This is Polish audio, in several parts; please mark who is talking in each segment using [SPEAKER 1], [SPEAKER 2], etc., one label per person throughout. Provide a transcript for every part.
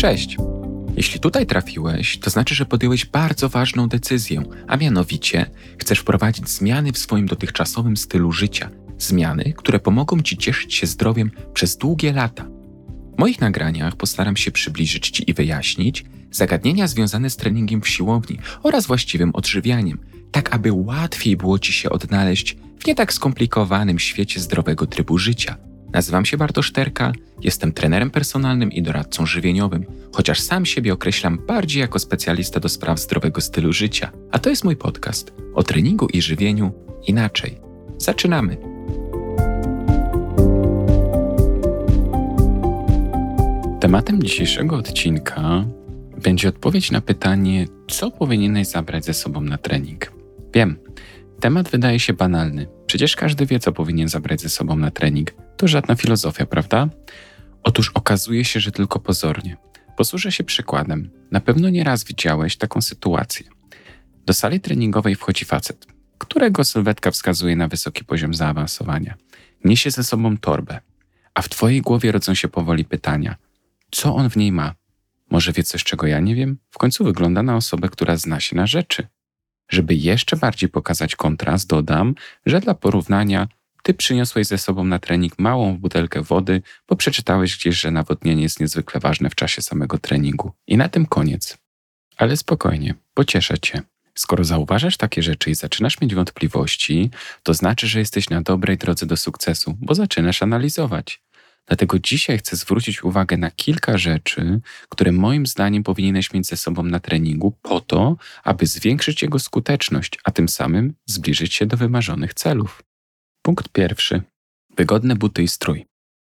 [SPEAKER 1] Cześć! Jeśli tutaj trafiłeś, to znaczy, że podjąłeś bardzo ważną decyzję, a mianowicie chcesz wprowadzić zmiany w swoim dotychczasowym stylu życia. Zmiany, które pomogą Ci cieszyć się zdrowiem przez długie lata. W moich nagraniach postaram się przybliżyć Ci i wyjaśnić zagadnienia związane z treningiem w siłowni oraz właściwym odżywianiem, tak aby łatwiej było Ci się odnaleźć w nie tak skomplikowanym świecie zdrowego trybu życia – Nazywam się Bartosz Terka, jestem trenerem personalnym i doradcą żywieniowym, chociaż sam siebie określam bardziej jako specjalista do spraw zdrowego stylu życia. A to jest mój podcast o treningu i żywieniu inaczej. Zaczynamy! Tematem dzisiejszego odcinka będzie odpowiedź na pytanie, co powinieneś zabrać ze sobą na trening. Wiem, temat wydaje się banalny. Przecież każdy wie, co powinien zabrać ze sobą na trening. To żadna filozofia, prawda? Otóż okazuje się, że tylko pozornie. Posłużę się przykładem. Na pewno nieraz widziałeś taką sytuację. Do sali treningowej wchodzi facet, którego sylwetka wskazuje na wysoki poziom zaawansowania. Niesie ze sobą torbę, a w twojej głowie rodzą się powoli pytania: co on w niej ma? Może wie coś, czego ja nie wiem? W końcu wygląda na osobę, która zna się na rzeczy. Żeby jeszcze bardziej pokazać kontrast, dodam, że dla porównania ty przyniosłeś ze sobą na trening małą butelkę wody, bo przeczytałeś gdzieś, że nawodnienie jest niezwykle ważne w czasie samego treningu. I na tym koniec. Ale spokojnie, pocieszę cię. Skoro zauważasz takie rzeczy i zaczynasz mieć wątpliwości, to znaczy, że jesteś na dobrej drodze do sukcesu, bo zaczynasz analizować. Dlatego dzisiaj chcę zwrócić uwagę na kilka rzeczy, które moim zdaniem powinieneś mieć ze sobą na treningu, po to, aby zwiększyć jego skuteczność, a tym samym zbliżyć się do wymarzonych celów. Punkt pierwszy. Wygodne buty i strój.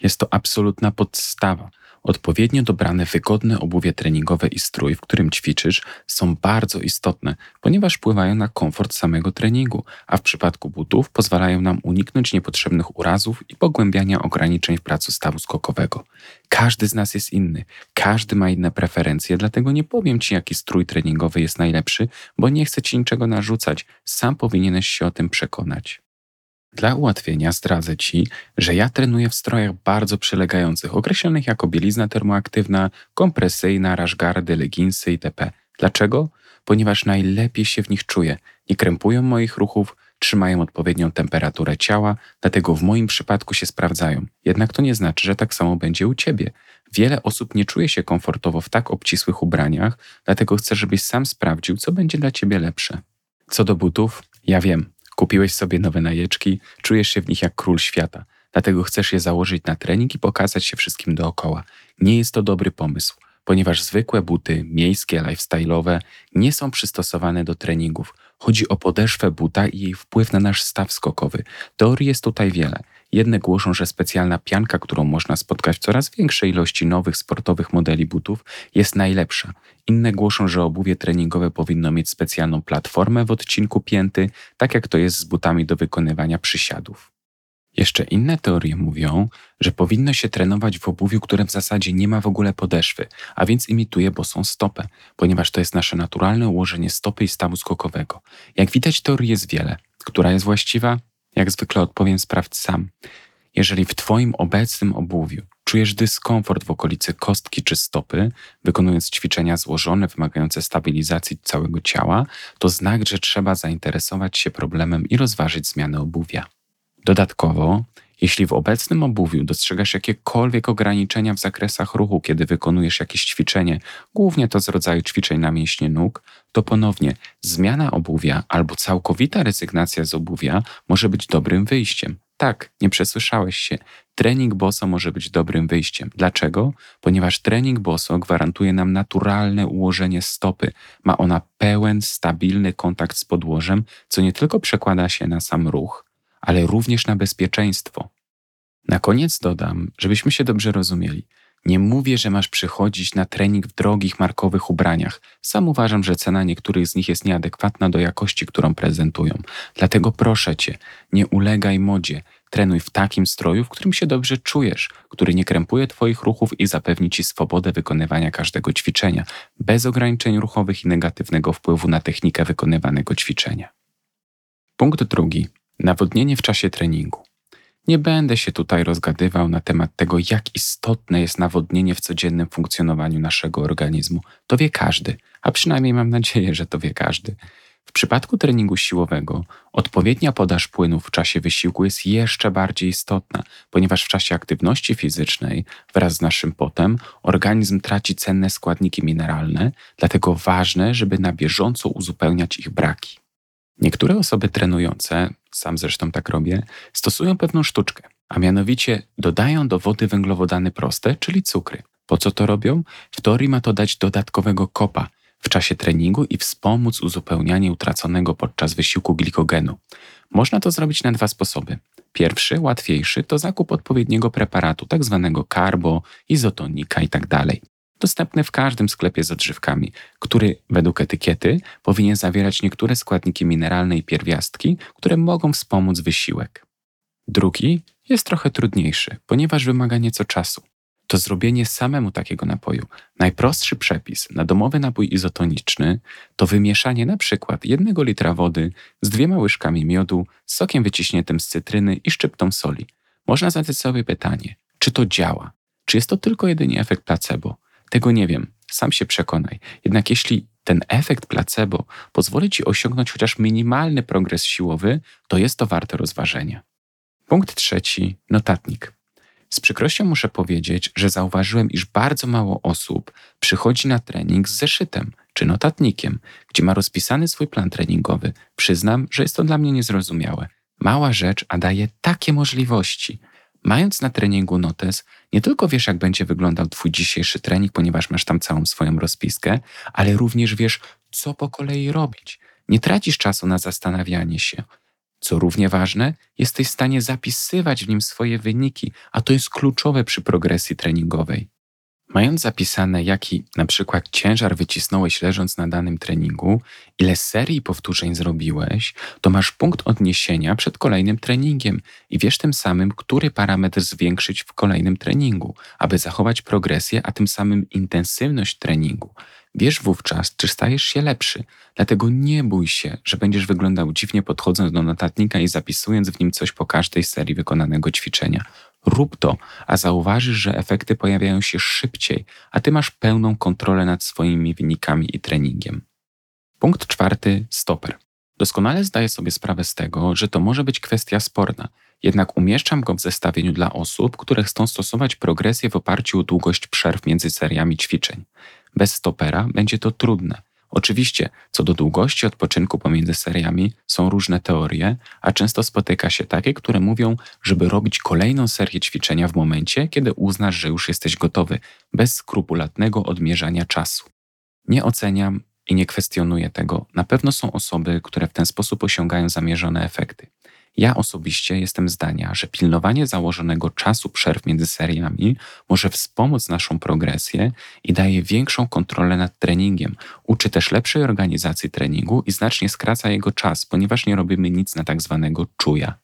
[SPEAKER 1] Jest to absolutna podstawa. Odpowiednio dobrane, wygodne obuwie treningowe i strój, w którym ćwiczysz, są bardzo istotne, ponieważ wpływają na komfort samego treningu, a w przypadku butów pozwalają nam uniknąć niepotrzebnych urazów i pogłębiania ograniczeń w pracy stawu skokowego. Każdy z nas jest inny, każdy ma inne preferencje, dlatego nie powiem Ci, jaki strój treningowy jest najlepszy, bo nie chcę Ci niczego narzucać, sam powinieneś się o tym przekonać. Dla ułatwienia zdradzę Ci, że ja trenuję w strojach bardzo przylegających, określonych jako bielizna termoaktywna, kompresyjna, rashgardy, leginsy itp. Dlaczego? Ponieważ najlepiej się w nich czuję. Nie krępują moich ruchów, trzymają odpowiednią temperaturę ciała, dlatego w moim przypadku się sprawdzają. Jednak to nie znaczy, że tak samo będzie u Ciebie. Wiele osób nie czuje się komfortowo w tak obcisłych ubraniach, dlatego chcę, żebyś sam sprawdził, co będzie dla Ciebie lepsze. Co do butów, ja wiem, Kupiłeś sobie nowe najeczki, czujesz się w nich jak król świata, dlatego chcesz je założyć na trening i pokazać się wszystkim dookoła. Nie jest to dobry pomysł, ponieważ zwykłe buty, miejskie, lifestyle'owe, nie są przystosowane do treningów. Chodzi o podeszwę buta i jej wpływ na nasz staw skokowy. Teorii jest tutaj wiele. Jedne głoszą, że specjalna pianka, którą można spotkać w coraz większej ilości nowych sportowych modeli butów, jest najlepsza. Inne głoszą, że obuwie treningowe powinno mieć specjalną platformę w odcinku pięty, tak jak to jest z butami do wykonywania przysiadów. Jeszcze inne teorie mówią, że powinno się trenować w obuwiu, które w zasadzie nie ma w ogóle podeszwy, a więc imituje bosą stopę, ponieważ to jest nasze naturalne ułożenie stopy i stawu skokowego. Jak widać, teorii jest wiele. Która jest właściwa? Jak zwykle odpowiem sprawdź sam. Jeżeli w Twoim obecnym obuwiu czujesz dyskomfort w okolicy kostki czy stopy, wykonując ćwiczenia złożone, wymagające stabilizacji całego ciała, to znak, że trzeba zainteresować się problemem i rozważyć zmianę obuwia. Dodatkowo, jeśli w obecnym obuwiu dostrzegasz jakiekolwiek ograniczenia w zakresach ruchu, kiedy wykonujesz jakieś ćwiczenie, głównie to z rodzaju ćwiczeń na mięśnie nóg, to ponownie zmiana obuwia albo całkowita rezygnacja z obuwia może być dobrym wyjściem. Tak, nie przesłyszałeś się. Trening boso może być dobrym wyjściem. Dlaczego? Ponieważ trening boso gwarantuje nam naturalne ułożenie stopy. Ma ona pełen, stabilny kontakt z podłożem, co nie tylko przekłada się na sam ruch, ale również na bezpieczeństwo. Na koniec dodam, żebyśmy się dobrze rozumieli. Nie mówię, że masz przychodzić na trening w drogich markowych ubraniach. Sam uważam, że cena niektórych z nich jest nieadekwatna do jakości, którą prezentują. Dlatego proszę cię, nie ulegaj modzie. Trenuj w takim stroju, w którym się dobrze czujesz, który nie krępuje Twoich ruchów i zapewni Ci swobodę wykonywania każdego ćwiczenia, bez ograniczeń ruchowych i negatywnego wpływu na technikę wykonywanego ćwiczenia. Punkt drugi. Nawodnienie w czasie treningu. Nie będę się tutaj rozgadywał na temat tego, jak istotne jest nawodnienie w codziennym funkcjonowaniu naszego organizmu. To wie każdy, a przynajmniej mam nadzieję, że to wie każdy. W przypadku treningu siłowego odpowiednia podaż płynów w czasie wysiłku jest jeszcze bardziej istotna, ponieważ w czasie aktywności fizycznej wraz z naszym potem organizm traci cenne składniki mineralne, dlatego ważne, żeby na bieżąco uzupełniać ich braki. Niektóre osoby trenujące, sam zresztą tak robię, stosują pewną sztuczkę, a mianowicie dodają do wody węglowodany proste, czyli cukry. Po co to robią? W teorii ma to dać dodatkowego kopa, w czasie treningu i wspomóc uzupełnianie utraconego podczas wysiłku glikogenu. Można to zrobić na dwa sposoby. Pierwszy, łatwiejszy, to zakup odpowiedniego preparatu, tzw. Tak karbo, izotonika itd. Dostępny w każdym sklepie z odżywkami, który według etykiety powinien zawierać niektóre składniki mineralne i pierwiastki, które mogą wspomóc wysiłek. Drugi jest trochę trudniejszy, ponieważ wymaga nieco czasu to zrobienie samemu takiego napoju. Najprostszy przepis na domowy napój izotoniczny to wymieszanie przykład jednego litra wody z dwiema łyżkami miodu, sokiem wyciśniętym z cytryny i szczyptą soli. Można zadać sobie pytanie, czy to działa? Czy jest to tylko jedynie efekt placebo? Tego nie wiem, sam się przekonaj. Jednak jeśli ten efekt placebo pozwoli ci osiągnąć chociaż minimalny progres siłowy, to jest to warte rozważenia. Punkt trzeci notatnik. Z przykrością muszę powiedzieć, że zauważyłem, iż bardzo mało osób przychodzi na trening z zeszytem czy notatnikiem, gdzie ma rozpisany swój plan treningowy. Przyznam, że jest to dla mnie niezrozumiałe. Mała rzecz, a daje takie możliwości. Mając na treningu notes, nie tylko wiesz, jak będzie wyglądał Twój dzisiejszy trening, ponieważ masz tam całą swoją rozpiskę, ale również wiesz, co po kolei robić. Nie tracisz czasu na zastanawianie się. Co równie ważne, jesteś w stanie zapisywać w nim swoje wyniki, a to jest kluczowe przy progresji treningowej. Mając zapisane, jaki na przykład ciężar wycisnąłeś leżąc na danym treningu, ile serii powtórzeń zrobiłeś, to masz punkt odniesienia przed kolejnym treningiem i wiesz tym samym, który parametr zwiększyć w kolejnym treningu, aby zachować progresję, a tym samym intensywność treningu. Wiesz wówczas, czy stajesz się lepszy, dlatego nie bój się, że będziesz wyglądał dziwnie podchodząc do notatnika i zapisując w nim coś po każdej serii wykonanego ćwiczenia. Rób to, a zauważysz, że efekty pojawiają się szybciej, a ty masz pełną kontrolę nad swoimi wynikami i treningiem. Punkt czwarty stoper. Doskonale zdaję sobie sprawę z tego, że to może być kwestia sporna, jednak umieszczam go w zestawieniu dla osób, które chcą stosować progresję w oparciu o długość przerw między seriami ćwiczeń. Bez stopera będzie to trudne. Oczywiście, co do długości odpoczynku pomiędzy seriami, są różne teorie, a często spotyka się takie, które mówią, żeby robić kolejną serię ćwiczenia w momencie, kiedy uznasz, że już jesteś gotowy, bez skrupulatnego odmierzania czasu. Nie oceniam i nie kwestionuję tego. Na pewno są osoby, które w ten sposób osiągają zamierzone efekty. Ja osobiście jestem zdania, że pilnowanie założonego czasu przerw między seriami może wspomóc naszą progresję i daje większą kontrolę nad treningiem. Uczy też lepszej organizacji treningu i znacznie skraca jego czas, ponieważ nie robimy nic na tak zwanego czuja.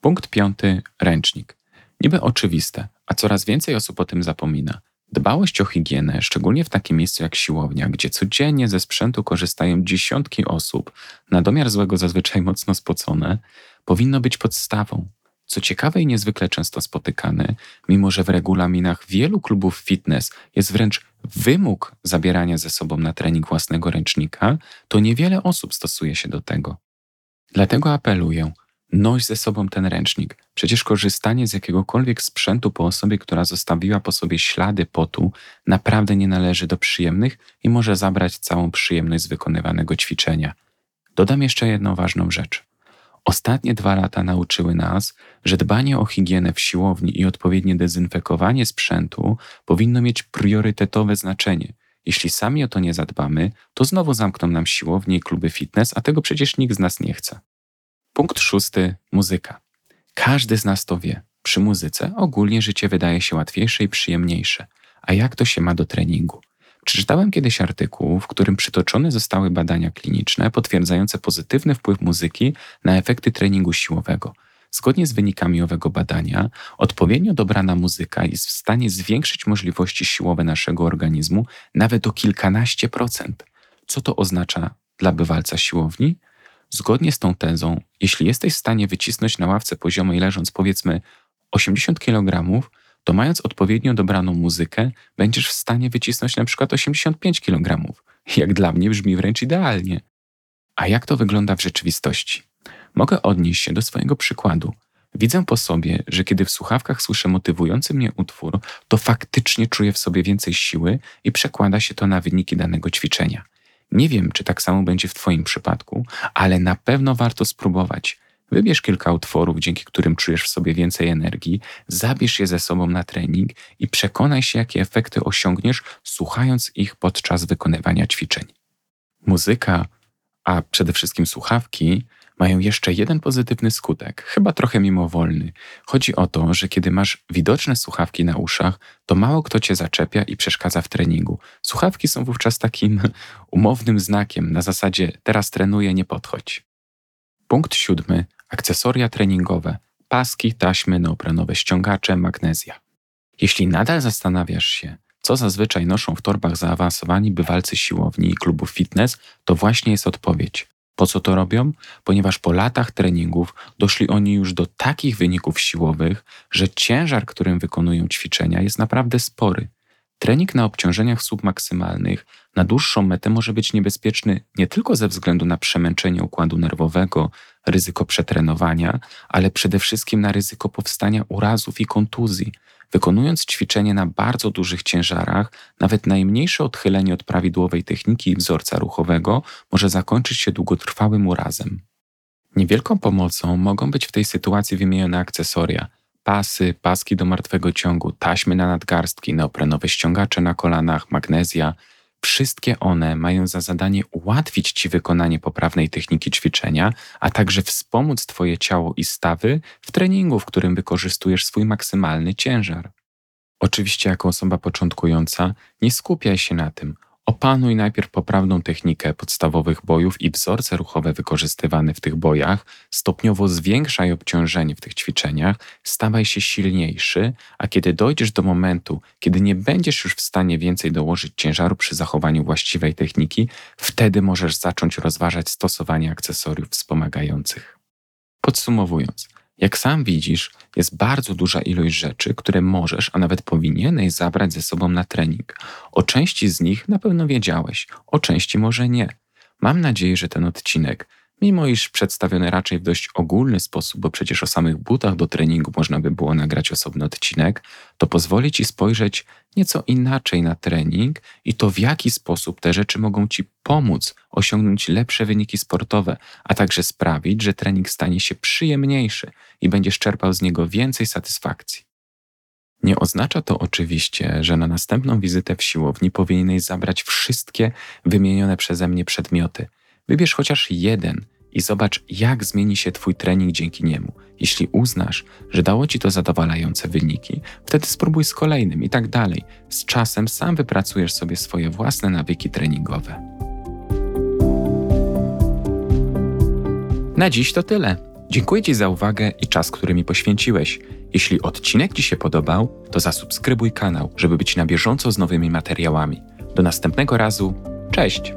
[SPEAKER 1] Punkt piąty ręcznik. Niby oczywiste, a coraz więcej osób o tym zapomina. Dbałość o higienę, szczególnie w takim miejscu jak siłownia, gdzie codziennie ze sprzętu korzystają dziesiątki osób, na domiar złego zazwyczaj mocno spocone, powinno być podstawą. Co ciekawe i niezwykle często spotykane, mimo że w regulaminach wielu klubów fitness jest wręcz wymóg zabierania ze sobą na trening własnego ręcznika, to niewiele osób stosuje się do tego. Dlatego apeluję, noś ze sobą ten ręcznik. Przecież korzystanie z jakiegokolwiek sprzętu po osobie, która zostawiła po sobie ślady potu, naprawdę nie należy do przyjemnych i może zabrać całą przyjemność z wykonywanego ćwiczenia. Dodam jeszcze jedną ważną rzecz. Ostatnie dwa lata nauczyły nas, że dbanie o higienę w siłowni i odpowiednie dezynfekowanie sprzętu powinno mieć priorytetowe znaczenie. Jeśli sami o to nie zadbamy, to znowu zamkną nam siłownie i kluby fitness, a tego przecież nikt z nas nie chce. Punkt szósty muzyka. Każdy z nas to wie. Przy muzyce ogólnie życie wydaje się łatwiejsze i przyjemniejsze. A jak to się ma do treningu? Przeczytałem kiedyś artykuł, w którym przytoczone zostały badania kliniczne potwierdzające pozytywny wpływ muzyki na efekty treningu siłowego. Zgodnie z wynikami owego badania, odpowiednio dobrana muzyka jest w stanie zwiększyć możliwości siłowe naszego organizmu nawet o kilkanaście procent. Co to oznacza dla bywalca siłowni? Zgodnie z tą tezą, jeśli jesteś w stanie wycisnąć na ławce poziomej leżąc powiedzmy 80 kg, to mając odpowiednio dobraną muzykę, będziesz w stanie wycisnąć na przykład 85 kg. Jak dla mnie brzmi wręcz idealnie. A jak to wygląda w rzeczywistości? Mogę odnieść się do swojego przykładu. Widzę po sobie, że kiedy w słuchawkach słyszę motywujący mnie utwór, to faktycznie czuję w sobie więcej siły i przekłada się to na wyniki danego ćwiczenia. Nie wiem, czy tak samo będzie w Twoim przypadku, ale na pewno warto spróbować. Wybierz kilka utworów, dzięki którym czujesz w sobie więcej energii, zabierz je ze sobą na trening i przekonaj się, jakie efekty osiągniesz, słuchając ich podczas wykonywania ćwiczeń. Muzyka, a przede wszystkim słuchawki, mają jeszcze jeden pozytywny skutek, chyba trochę mimowolny. Chodzi o to, że kiedy masz widoczne słuchawki na uszach, to mało kto cię zaczepia i przeszkadza w treningu. Słuchawki są wówczas takim umownym znakiem na zasadzie teraz trenuję, nie podchodź. Punkt siódmy. Akcesoria treningowe. Paski, taśmy, neoprenowe ściągacze, magnezja. Jeśli nadal zastanawiasz się, co zazwyczaj noszą w torbach zaawansowani bywalcy siłowni i klubów fitness, to właśnie jest odpowiedź. Po co to robią? Ponieważ po latach treningów doszli oni już do takich wyników siłowych, że ciężar, którym wykonują ćwiczenia, jest naprawdę spory. Trening na obciążeniach submaksymalnych na dłuższą metę może być niebezpieczny nie tylko ze względu na przemęczenie układu nerwowego, ryzyko przetrenowania, ale przede wszystkim na ryzyko powstania urazów i kontuzji. Wykonując ćwiczenie na bardzo dużych ciężarach, nawet najmniejsze odchylenie od prawidłowej techniki i wzorca ruchowego może zakończyć się długotrwałym urazem. Niewielką pomocą mogą być w tej sytuacji wymienione akcesoria – pasy, paski do martwego ciągu, taśmy na nadgarstki, neoprenowe ściągacze na kolanach, magnezja. Wszystkie one mają za zadanie ułatwić Ci wykonanie poprawnej techniki ćwiczenia, a także wspomóc Twoje ciało i stawy w treningu, w którym wykorzystujesz swój maksymalny ciężar. Oczywiście, jako osoba początkująca, nie skupiaj się na tym. Opanuj najpierw poprawną technikę podstawowych bojów i wzorce ruchowe wykorzystywane w tych bojach, stopniowo zwiększaj obciążenie w tych ćwiczeniach, stawaj się silniejszy, a kiedy dojdziesz do momentu, kiedy nie będziesz już w stanie więcej dołożyć ciężaru przy zachowaniu właściwej techniki, wtedy możesz zacząć rozważać stosowanie akcesoriów wspomagających. Podsumowując, jak sam widzisz, jest bardzo duża ilość rzeczy, które możesz, a nawet powinieneś zabrać ze sobą na trening. O części z nich na pewno wiedziałeś, o części może nie. Mam nadzieję, że ten odcinek mimo iż przedstawiony raczej w dość ogólny sposób, bo przecież o samych butach do treningu można by było nagrać osobny odcinek, to pozwoli Ci spojrzeć nieco inaczej na trening i to w jaki sposób te rzeczy mogą Ci pomóc osiągnąć lepsze wyniki sportowe, a także sprawić, że trening stanie się przyjemniejszy i będziesz czerpał z niego więcej satysfakcji. Nie oznacza to oczywiście, że na następną wizytę w siłowni powinieneś zabrać wszystkie wymienione przeze mnie przedmioty. Wybierz chociaż jeden i zobacz, jak zmieni się Twój trening dzięki niemu. Jeśli uznasz, że dało Ci to zadowalające wyniki, wtedy spróbuj z kolejnym i tak dalej. Z czasem sam wypracujesz sobie swoje własne nawyki treningowe. Na dziś to tyle. Dziękuję Ci za uwagę i czas, który mi poświęciłeś. Jeśli odcinek Ci się podobał, to zasubskrybuj kanał, żeby być na bieżąco z nowymi materiałami. Do następnego razu. Cześć!